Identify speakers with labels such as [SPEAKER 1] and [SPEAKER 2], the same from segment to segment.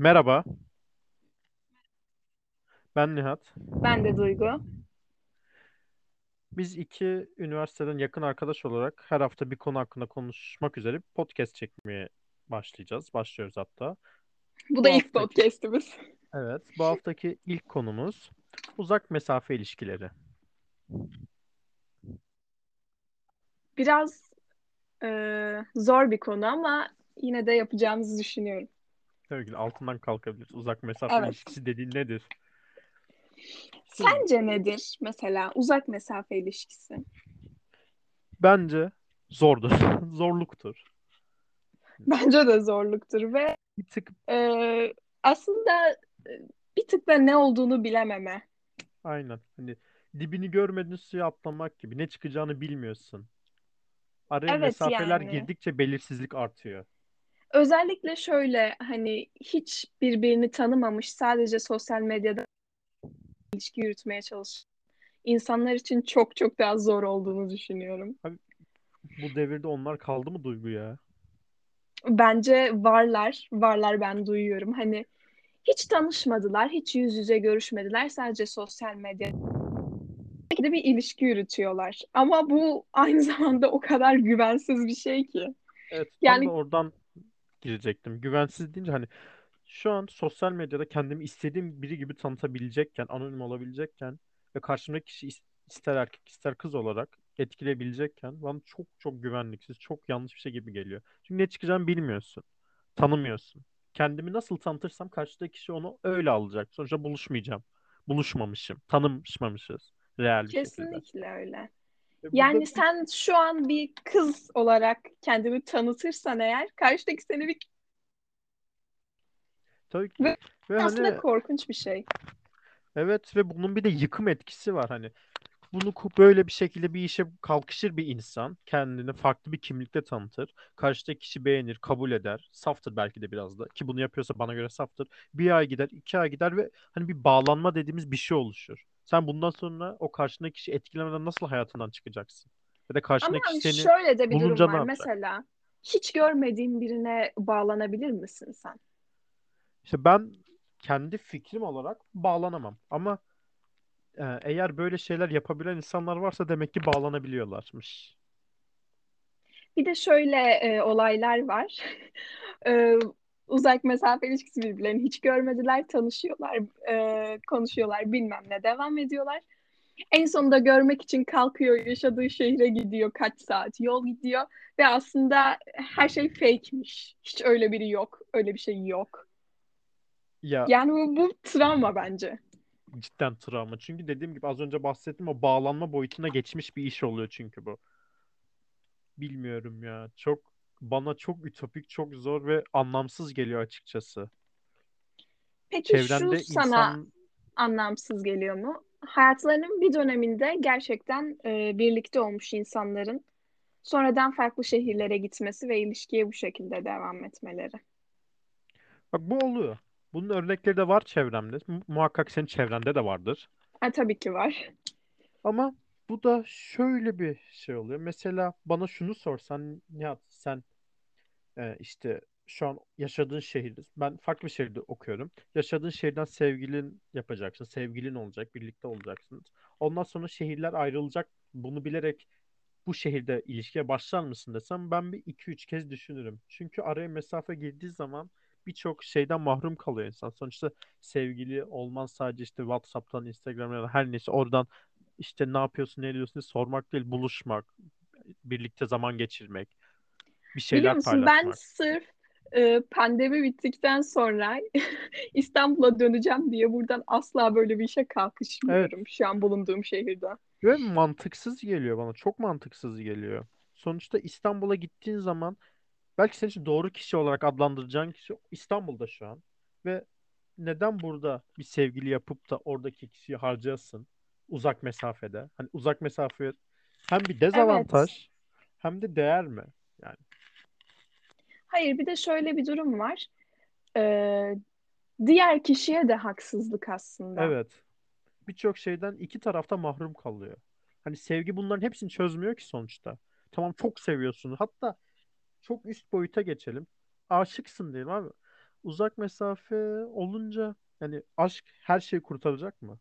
[SPEAKER 1] Merhaba, ben Nihat.
[SPEAKER 2] Ben de Duygu.
[SPEAKER 1] Biz iki üniversiteden yakın arkadaş olarak her hafta bir konu hakkında konuşmak üzere bir podcast çekmeye başlayacağız. Başlıyoruz hatta.
[SPEAKER 2] Bu
[SPEAKER 1] Bu
[SPEAKER 2] da ilk
[SPEAKER 1] haftaki,
[SPEAKER 2] podcast'imiz.
[SPEAKER 1] evet, bu haftaki ilk konumuz uzak mesafe ilişkileri.
[SPEAKER 2] Biraz e, zor bir konu ama yine de yapacağımızı düşünüyorum.
[SPEAKER 1] De altından kalkabiliriz. Uzak mesafe
[SPEAKER 2] Evet.
[SPEAKER 1] ilişkisi dediğin nedir?
[SPEAKER 2] Sence nedir mesela uzak mesafe ilişkisi?
[SPEAKER 1] bence zordur, zorluktur.
[SPEAKER 2] Bence de zorluktur ve
[SPEAKER 1] Bir tık
[SPEAKER 2] e, aslında e, bir tık da ne olduğunu bilememe.
[SPEAKER 1] aynen. Hani dibini görmediğin suya atlamak gibi. Ne çıkacağını bilmiyorsun. Araya
[SPEAKER 2] Evet
[SPEAKER 1] mesafeler
[SPEAKER 2] yani.
[SPEAKER 1] girdikçe belirsizlik artıyor.
[SPEAKER 2] Özellikle şöyle hani hiç birbirini tanımamış sadece sosyal medyada ilişki yürütmeye çalışan insanlar için çok çok daha zor olduğunu düşünüyorum.
[SPEAKER 1] Abi bu devirde onlar kaldı mı Duygu ya?
[SPEAKER 2] Bence varlar, varlar ben duyuyorum. Hani hiç tanışmadılar, hiç yüz yüze görüşmediler. Sadece sosyal medyada de bir ilişki yürütüyorlar. Ama bu aynı zamanda o kadar güvensiz bir şey ki.
[SPEAKER 1] Evet,
[SPEAKER 2] Yani
[SPEAKER 1] oradan girecektim. Güvensiz deyince hani şu an sosyal medyada kendimi istediğim biri gibi tanıtabilecekken, anonim olabilecekken ve karşımdaki kişi is- ister erkek ister kız olarak etkileyebilecekken bana çok çok güvenliksiz, çok yanlış bir şey gibi geliyor. Çünkü ne çıkacağını bilmiyorsun, tanımıyorsun. Kendimi nasıl tanıtırsam karşıdaki kişi onu öyle alacak. Sonuçta buluşmayacağım. Buluşmamışım, tanışmamışız real bir şekilde.
[SPEAKER 2] kesinlikle öyle.
[SPEAKER 1] Burada
[SPEAKER 2] Yani sen şu an bir kız olarak kendini tanıtırsan eğer karşıdaki seni bir
[SPEAKER 1] tabii ki
[SPEAKER 2] ve
[SPEAKER 1] ve
[SPEAKER 2] aslında
[SPEAKER 1] hani
[SPEAKER 2] korkunç bir şey.
[SPEAKER 1] Evet ve bunun bir de yıkım etkisi var hani. Bunu böyle bir şekilde bir işe kalkışır bir insan kendini farklı bir kimlikte tanıtır. Karşıdaki kişi beğenir, kabul eder. Saftır belki de biraz da ki bunu yapıyorsa bana göre saftır. Bir ay gider, iki ay gider ve hani bir bağlanma dediğimiz bir şey oluşur. Sen bundan sonra o karşındaki kişi etkilemeden nasıl hayatından çıkacaksın? Ya da
[SPEAKER 2] Ama
[SPEAKER 1] karşındaki kişi seni
[SPEAKER 2] şöyle de bir durum var. Mesela hiç görmediğin birine bağlanabilir misin sen?
[SPEAKER 1] İşte ben kendi fikrim olarak bağlanamam ama eğer böyle şeyler yapabilen insanlar varsa demek ki bağlanabiliyorlarmış.
[SPEAKER 2] Bir de şöyle e, olaylar var. E, uzak mesafe ilişkisi birbirlerini hiç görmediler, tanışıyorlar, e, konuşuyorlar, bilmem ne devam ediyorlar. En sonunda görmek için kalkıyor, yaşadığı şehre gidiyor, kaç saat yol gidiyor ve aslında her şey fake'miş. Hiç öyle biri yok, öyle bir şey yok.
[SPEAKER 1] Ya
[SPEAKER 2] Yani bu, bu travma bence.
[SPEAKER 1] Cidden travma. Çünkü dediğim gibi az önce bahsettim o bağlanma boyutuna geçmiş bir iş oluyor çünkü bu. Bilmiyorum ya. Çok bana çok ütopik, çok zor ve anlamsız geliyor açıkçası.
[SPEAKER 2] Peki şu
[SPEAKER 1] Çevrende
[SPEAKER 2] sana
[SPEAKER 1] insan
[SPEAKER 2] anlamsız geliyor mu? Hayatlarının bir döneminde gerçekten e, birlikte olmuş insanların sonradan farklı şehirlere gitmesi ve ilişkiye bu şekilde devam etmeleri.
[SPEAKER 1] bak bu oluyor. Bunun örnekleri de var çevremde. Mu- Muhakkak senin çevrende de vardır.
[SPEAKER 2] Ha, tabii ki var.
[SPEAKER 1] Ama bu da şöyle bir şey oluyor. Mesela bana şunu sorsan Nihat sen e, işte şu an yaşadığın şehirde ben farklı bir şehirde okuyorum. Yaşadığın şehirden sevgilin yapacaksın. Sevgilin olacak. Birlikte olacaksınız. Ondan sonra şehirler ayrılacak. Bunu bilerek bu şehirde ilişkiye başlar mısın desem ben bir iki üç kez düşünürüm. Çünkü araya mesafe girdiği zaman birçok şeyden mahrum kalıyor insan. Sonuçta sevgili olman sadece işte WhatsApp'tan, Instagram'dan her neyse oradan işte ne yapıyorsun, ne ediyorsun diye sormak değil, buluşmak, birlikte zaman geçirmek, bir
[SPEAKER 2] Biliyor
[SPEAKER 1] şeyler
[SPEAKER 2] musun ben
[SPEAKER 1] paylaşmak.
[SPEAKER 2] sırf e, pandemi bittikten sonra İstanbul'a döneceğim diye buradan asla böyle bir işe
[SPEAKER 1] Evet.
[SPEAKER 2] kalkışmıyorum şu an bulunduğum şehirde.
[SPEAKER 1] Ve mantıksız geliyor bana. Çok mantıksız geliyor. Sonuçta İstanbul'a gittiğin zaman belki senin için doğru kişi olarak adlandıracağın kişi İstanbul'da şu an. Ve neden burada bir sevgili yapıp da oradaki kişiyi harcayasın uzak mesafede? Hani uzak mesafe hem bir
[SPEAKER 2] Evet.
[SPEAKER 1] dezavantaj hem de değer mi? Yani
[SPEAKER 2] Hayır bir de şöyle bir durum var. E, diğer kişiye de haksızlık aslında.
[SPEAKER 1] evet. Birçok şeyden iki tarafta mahrum kalıyor. Hani sevgi bunların hepsini çözmüyor ki sonuçta. Tamam çok seviyorsun. Hatta çok üst boyuta geçelim. Aşıksın diyelim abi. Uzak mesafe olunca yani aşk her şeyi kurtaracak mı?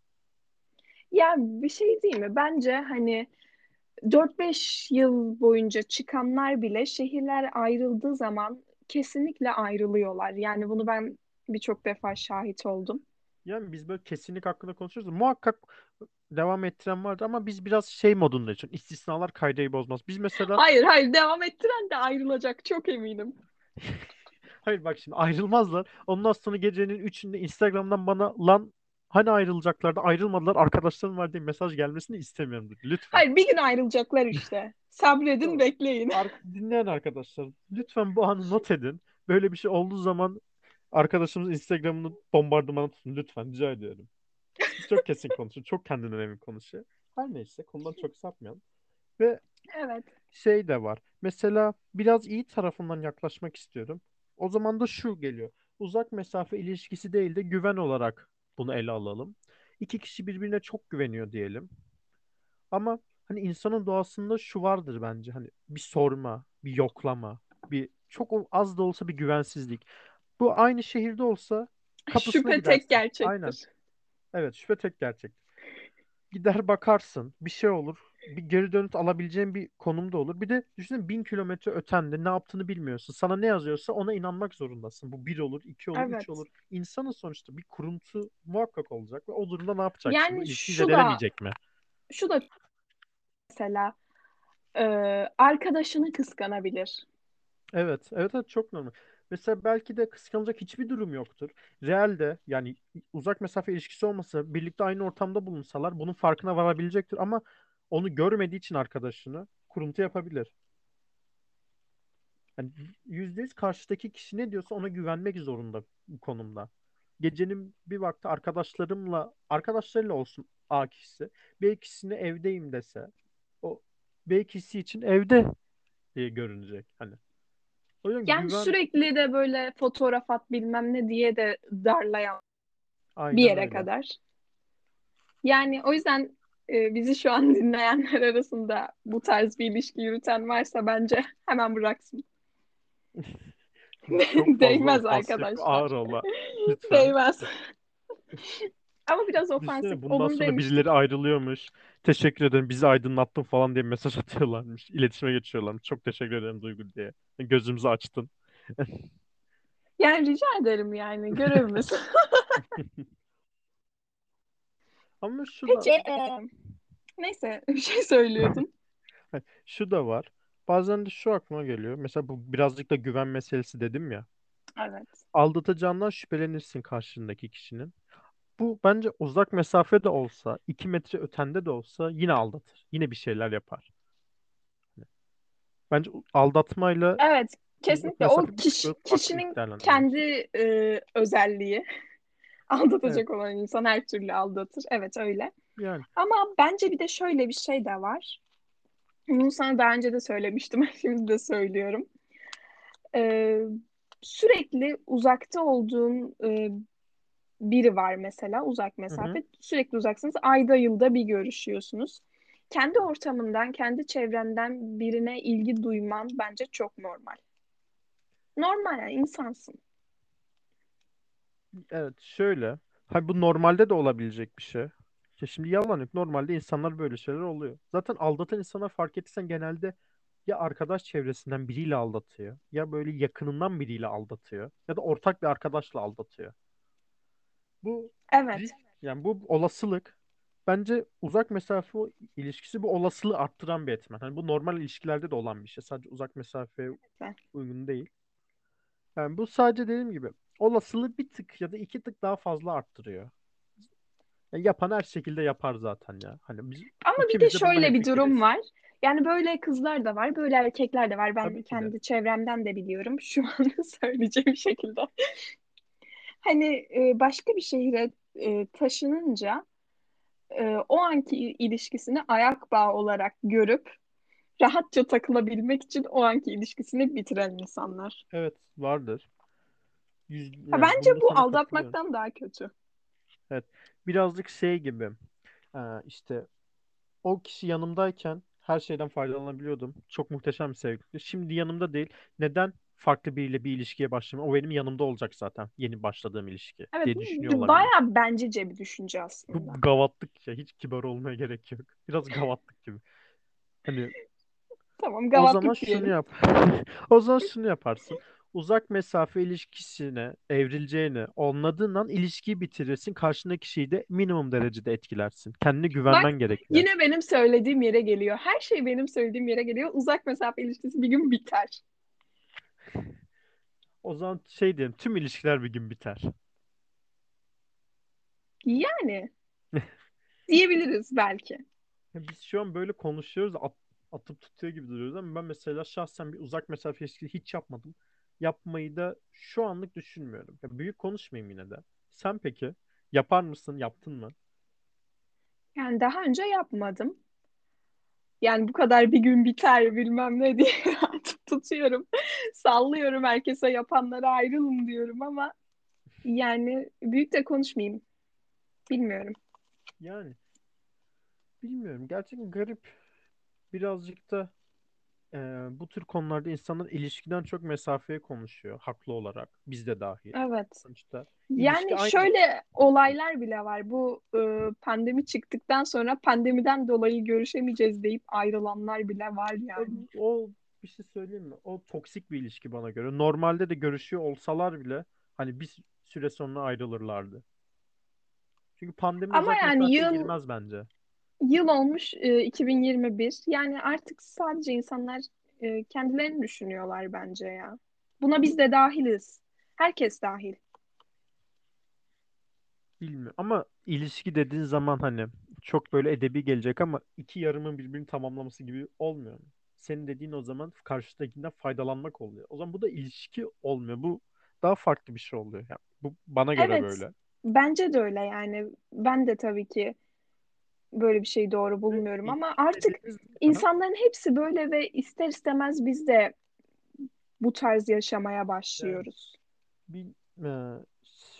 [SPEAKER 2] Ya bir şey değil mi? Bence hani dört beş yıl boyunca çıkanlar bile şehirler ayrıldığı zaman kesinlikle ayrılıyorlar. Yani bunu ben birçok defa şahit oldum.
[SPEAKER 1] Yani biz böyle kesinlik hakkında konuşuyoruz. da Muhakkak devam ettiren vardı ama biz biraz şey modunda için istisnalar kaideyi bozmaz. Biz mesela
[SPEAKER 2] Hayır hayır devam ettiren de ayrılacak çok eminim.
[SPEAKER 1] hayır bak şimdi ayrılmazlar. Ondan sonra gecenin üçünde Instagram'dan bana lan hani ayrılacaklardı ayrılmadılar arkadaşlarım var diye mesaj gelmesini istemiyorum dedi. Lütfen.
[SPEAKER 2] Hayır bir gün ayrılacaklar işte. Sabredin bekleyin.
[SPEAKER 1] Ar- dinleyen arkadaşlar lütfen bu anı not edin. Böyle bir şey olduğu zaman arkadaşımız Instagram'ını bombardımana tutun lütfen rica ediyorum. Çok kesin konuşuyor. Çok kendinden emin konuşuyor. Her neyse konudan çok sapmayalım. Ve
[SPEAKER 2] Evet.
[SPEAKER 1] şey de var. Mesela biraz iyi tarafından yaklaşmak istiyorum. O zaman da şu geliyor. Uzak mesafe ilişkisi değil de güven olarak bunu ele alalım. İki kişi birbirine çok güveniyor diyelim. Ama hani insanın doğasında şu vardır bence. Hani bir sorma, bir yoklama, bir çok az da olsa bir güvensizlik. Bu aynı şehirde olsa kapısına
[SPEAKER 2] Şüphe tek
[SPEAKER 1] gidersin. Aynen.
[SPEAKER 2] gerçektir.
[SPEAKER 1] Evet, şüphe tek gerçek. Gider bakarsın, bir şey olur. Bir geri dönüt alabileceğin bir konumda olur. Bir de düşünsene bin kilometre ötende ne yaptığını bilmiyorsun. Sana ne yazıyorsa ona inanmak zorundasın. Bu bir olur, iki olur, üç
[SPEAKER 2] Evet.
[SPEAKER 1] olur. İnsanın sonuçta bir kuruntu muhakkak olacak ve o durumda ne yapacaksın?
[SPEAKER 2] Yani şu da
[SPEAKER 1] mi?
[SPEAKER 2] şu da mesela e, arkadaşını kıskanabilir.
[SPEAKER 1] Evet, evet, evet çok normal. Mesela belki de kıskanacak hiçbir durum yoktur. Realde yani uzak mesafe ilişkisi olmasa birlikte aynı ortamda bulunsalar bunun farkına varabilecektir ama onu görmediği için arkadaşını kuruntu yapabilir. Yani yüzde yüz karşıdaki kişi ne diyorsa ona güvenmek zorunda bu konumda. Gecenin bir vakti arkadaşlarımla arkadaşlarıyla olsun A kişisi B kişisine evdeyim dese o B kişisi için evde diye görünecek. Hani o yüzden
[SPEAKER 2] Yani
[SPEAKER 1] güven
[SPEAKER 2] sürekli de böyle fotoğraf at bilmem ne diye de darlayan bir
[SPEAKER 1] aynen
[SPEAKER 2] yere
[SPEAKER 1] öyle.
[SPEAKER 2] kadar. Yani o yüzden e, bizi şu an dinleyenler arasında bu tarz bir ilişki yürüten varsa bence hemen bıraksın. Değmez arkadaşlar.
[SPEAKER 1] ağır ola.
[SPEAKER 2] Değmez. Ama biraz ofansif
[SPEAKER 1] bundan
[SPEAKER 2] olur
[SPEAKER 1] sonra
[SPEAKER 2] demiştim.
[SPEAKER 1] birileri ayrılıyormuş. Teşekkür ederim bizi aydınlattın falan diye mesaj atıyorlarmış. İletişime geçiyorlarmış. Çok teşekkür ederim Duygu diye. Gözümüzü açtın.
[SPEAKER 2] Yani rica ederim yani görevimiz.
[SPEAKER 1] Ama şu da
[SPEAKER 2] Peki e, neyse bir şey söylüyordum.
[SPEAKER 1] şu da var. Bazen de şu aklıma geliyor. Mesela bu birazcık da güven meselesi dedim ya.
[SPEAKER 2] Evet.
[SPEAKER 1] Aldatacağından şüphelenirsin karşındaki kişinin. Bu bence uzak mesafe de olsa, iki metre ötende de olsa yine aldatır. Yine bir şeyler yapar. Bence aldatmayla
[SPEAKER 2] Evet, kesinlikle o kişi, kişinin kendi e, özelliği.
[SPEAKER 1] Evet,
[SPEAKER 2] Aldatacak olan insan her türlü aldatır. Evet öyle.
[SPEAKER 1] yani
[SPEAKER 2] Ama bence bir de şöyle bir şey de var. Bunu sana daha önce de söylemiştim. Şimdi de söylüyorum. Ee, sürekli uzakta olduğun e, biri var mesela uzak
[SPEAKER 1] hı hı.
[SPEAKER 2] mesafe. Sürekli uzaksınız. Ayda yılda bir görüşüyorsunuz. Kendi ortamından, kendi çevrenden birine ilgi duyman bence çok normal. Normal yani insansın.
[SPEAKER 1] Evet şöyle. Ha bu normalde de olabilecek bir şey. Ya şimdi yalan yok. Normalde insanlar böyle şeyler oluyor. Zaten aldatan insanlar fark ettiysen genelde ya arkadaş çevresinden biriyle aldatıyor ya böyle yakınından biriyle aldatıyor ya da ortak bir arkadaşla aldatıyor. Bu
[SPEAKER 2] Evet.
[SPEAKER 1] risk yani bu olasılık bence uzak mesafe ilişkisi bu olasılığı arttıran bir etmen. Hani bu normal ilişkilerde de olan bir şey. Sadece uzak mesafeye uygun değil. Yani bu sadece dediğim gibi olasılığı bir tık ya da iki tık daha fazla arttırıyor. Yani yapan her şekilde yapar zaten ya. Hani biz
[SPEAKER 2] Ama bir de şöyle bir durum
[SPEAKER 1] hemfikiriz.
[SPEAKER 2] var. Yani böyle kızlar da var, böyle erkekler de var. Ben
[SPEAKER 1] Tabii ki de.
[SPEAKER 2] kendi çevremden de biliyorum. Şu an söyleyeceğim şekilde. Hani e, başka bir şehre e, taşınınca e, o anki ilişkisini ayak bağı olarak görüp rahatça takılabilmek için o anki ilişkisini bitiren insanlar.
[SPEAKER 1] Evet vardır. Yüz,
[SPEAKER 2] Ha,
[SPEAKER 1] yani
[SPEAKER 2] bence
[SPEAKER 1] bunda
[SPEAKER 2] bu aldatmaktan daha kötü.
[SPEAKER 1] Evet. Birazcık şey gibi. Ee, işte o kişi yanımdayken her şeyden faydalanabiliyordum. Çok muhteşem bir sevgiliydi. Şimdi yanımda değil. Neden? Farklı biriyle bir ilişkiye başlamam. O benim yanımda olacak zaten. Yeni başladığım ilişki
[SPEAKER 2] Evet
[SPEAKER 1] diye
[SPEAKER 2] bu
[SPEAKER 1] düşünüyor olabilirim.
[SPEAKER 2] bayağı bencece bir düşünce
[SPEAKER 1] Bu
[SPEAKER 2] aslında.
[SPEAKER 1] gavatlık ya. Hiç kibar olmaya gerek yok. Biraz gavatlık gibi. Hani
[SPEAKER 2] Tamam
[SPEAKER 1] o zaman
[SPEAKER 2] gavatlık
[SPEAKER 1] şunu
[SPEAKER 2] diyelim.
[SPEAKER 1] yap. O zaman şunu yaparsın. Uzak mesafe ilişkisine evrileceğini anladığın an ilişkiyi bitirirsin. Karşındaki kişiyi de minimum derecede etkilersin. Kendine
[SPEAKER 2] Bak
[SPEAKER 1] güvenmen gerekiyor.
[SPEAKER 2] yine benim söylediğim yere geliyor. Her şey benim söylediğim yere geliyor. Uzak mesafe ilişkisi bir gün biter.
[SPEAKER 1] O zaman şey diyelim tüm ilişkiler bir gün biter.
[SPEAKER 2] Yani diyebiliriz belki.
[SPEAKER 1] Ya Biz şu an böyle konuşuyoruz, at- atıp tutuyor gibi duruyoruz ama ben mesela şahsen bir uzak mesafe ilişkisi hiç yapmadım. Yapmayı da şu anlık düşünmüyorum. Ya büyük konuşmayayım yine de. Sen peki yapar mısın? Yaptın mı?
[SPEAKER 2] Yani daha önce yapmadım. Yani bu kadar bir gün biter bilmem ne diye atıp tutuyorum. Sallıyorum herkese yapanlara ayrılın diyorum ama yani büyük de konuşmayayım. Bilmiyorum.
[SPEAKER 1] Yani bilmiyorum. Gerçekten garip. Birazcık da e, bu tür konularda insanlar ilişkiden çok mesafeye konuşuyor. Haklı olarak. Biz de dahil.
[SPEAKER 2] Evet.
[SPEAKER 1] Sonuçta
[SPEAKER 2] Yani
[SPEAKER 1] aynı.
[SPEAKER 2] şöyle olaylar bile var. Bu e, pandemi çıktıktan sonra pandemiden dolayı görüşemeyeceğiz deyip ayrılanlar bile var
[SPEAKER 1] O,
[SPEAKER 2] yani.
[SPEAKER 1] o bir şey söyleyeyim mi? O toksik bir ilişki bana göre. Normalde de görüşüyor olsalar bile hani bir süre sonra ayrılırlardı. Çünkü pandemi
[SPEAKER 2] Ama
[SPEAKER 1] uzak
[SPEAKER 2] yani yıl
[SPEAKER 1] girmez bence.
[SPEAKER 2] yıl olmuş e, 2021. Yani artık sadece insanlar e, kendilerini düşünüyorlar bence ya. Buna biz de dahiliz. Herkes dahil.
[SPEAKER 1] Bilmiyorum. Ama ilişki dediğin zaman hani çok böyle edebi gelecek ama iki yarımın birbirini tamamlaması gibi olmuyor mu? Senin dediğin o zaman karşıdakinden faydalanmak oluyor. O zaman bu da ilişki olmuyor. Bu daha farklı bir şey oluyor. Yani bu bana göre
[SPEAKER 2] Evet.
[SPEAKER 1] böyle.
[SPEAKER 2] Bence de öyle yani. Ben de tabii ki böyle bir şeyi doğru bulmuyorum ama artık insanların hepsi böyle ve ister istemez biz de bu tarz yaşamaya
[SPEAKER 1] yani
[SPEAKER 2] başlıyoruz.
[SPEAKER 1] bir e,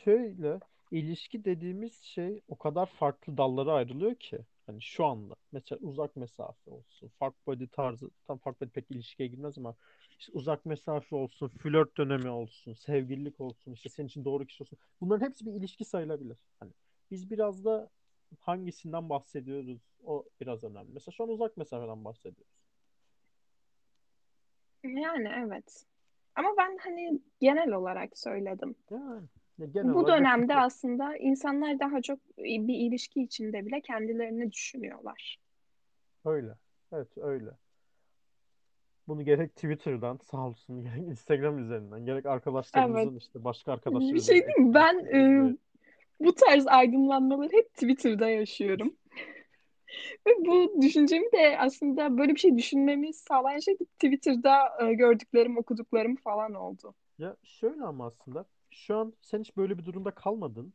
[SPEAKER 1] şöyle ilişki dediğimiz şey o kadar farklı dallara ayrılıyor ki hani şu anda mesela uzak mesafe olsun fuck body tarzı tam fuck body pek ilişkiye girmez ama işte uzak mesafe olsun flört dönemi olsun sevgililik olsun işte senin için doğru kişi olsun. Bunların hepsi bir ilişki sayılabilir. Hani biz biraz da hangisinden bahsediyoruz o biraz önemli. Mesela şu an uzak mesafeden bahsediyoruz.
[SPEAKER 2] Yani evet. Ama ben hani genel olarak söyledim.
[SPEAKER 1] yani. ya genel
[SPEAKER 2] Bu
[SPEAKER 1] olarak
[SPEAKER 2] dönemde
[SPEAKER 1] haklısın
[SPEAKER 2] aslında insanlar daha çok bir ilişki içinde bile kendilerini düşünüyorlar.
[SPEAKER 1] öyle evet öyle Bunu gerek Twitter'dan sağ olsun, gerek Instagram üzerinden, gerek
[SPEAKER 2] Evet.
[SPEAKER 1] arkadaşlarımızın işte başka arkadaşlar
[SPEAKER 2] Bir şey diyeyim? Ben e, bu tarz aydınlanmaları hep Twitter'da yaşıyorum. Ve bu düşüncemi de aslında böyle bir şey düşünmemi sağlayan şey Twitter'da e, gördüklerim, okuduklarım falan oldu.
[SPEAKER 1] ya şöyle ama aslında şu an sen hiç böyle bir durumda kalmadın.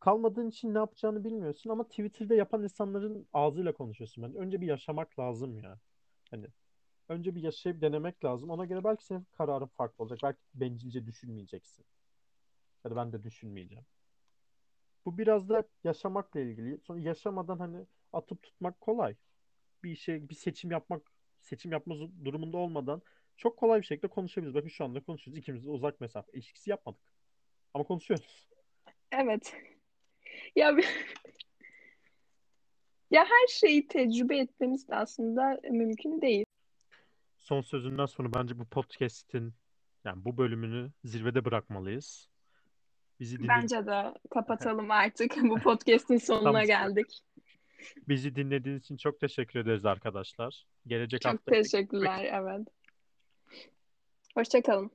[SPEAKER 1] Kalmadığın için ne yapacağını bilmiyorsun ama Twitter'da yapan insanların ağzıyla konuşuyorsun. Ben önce bir yaşamak lazım ya. Hani önce bir yaşayıp denemek lazım. Ona göre belki senin kararın farklı olacak. Belki bencilce düşünmeyeceksin. Ya da ben de düşünmeyeceğim. Bu biraz da yaşamakla ilgili. Sonra yaşamadan hani atıp tutmak kolay. bir şey bir seçim yapmak seçim yapma durumunda olmadan çok kolay bir şekilde konuşabiliriz. Bakın şu anda konuşuyoruz. İkimiz de uzak mesafe ilişkisi yapmadık. Ama konuşuyoruz.
[SPEAKER 2] Evet. Ya ya her şeyi tecrübe etmemiz de aslında mümkün değil.
[SPEAKER 1] Son sözünden sonra bence bu podcast'in yani bu bölümünü zirvede bırakmalıyız. Bizi dinlediğiniz
[SPEAKER 2] Bence de kapatalım artık. Bu podcast'in sonuna
[SPEAKER 1] tam
[SPEAKER 2] geldik.
[SPEAKER 1] bizi dinlediğiniz için çok teşekkür ederiz arkadaşlar. Gelecek
[SPEAKER 2] Çok
[SPEAKER 1] hafta
[SPEAKER 2] teşekkürler. Evet. Hoşça kalın.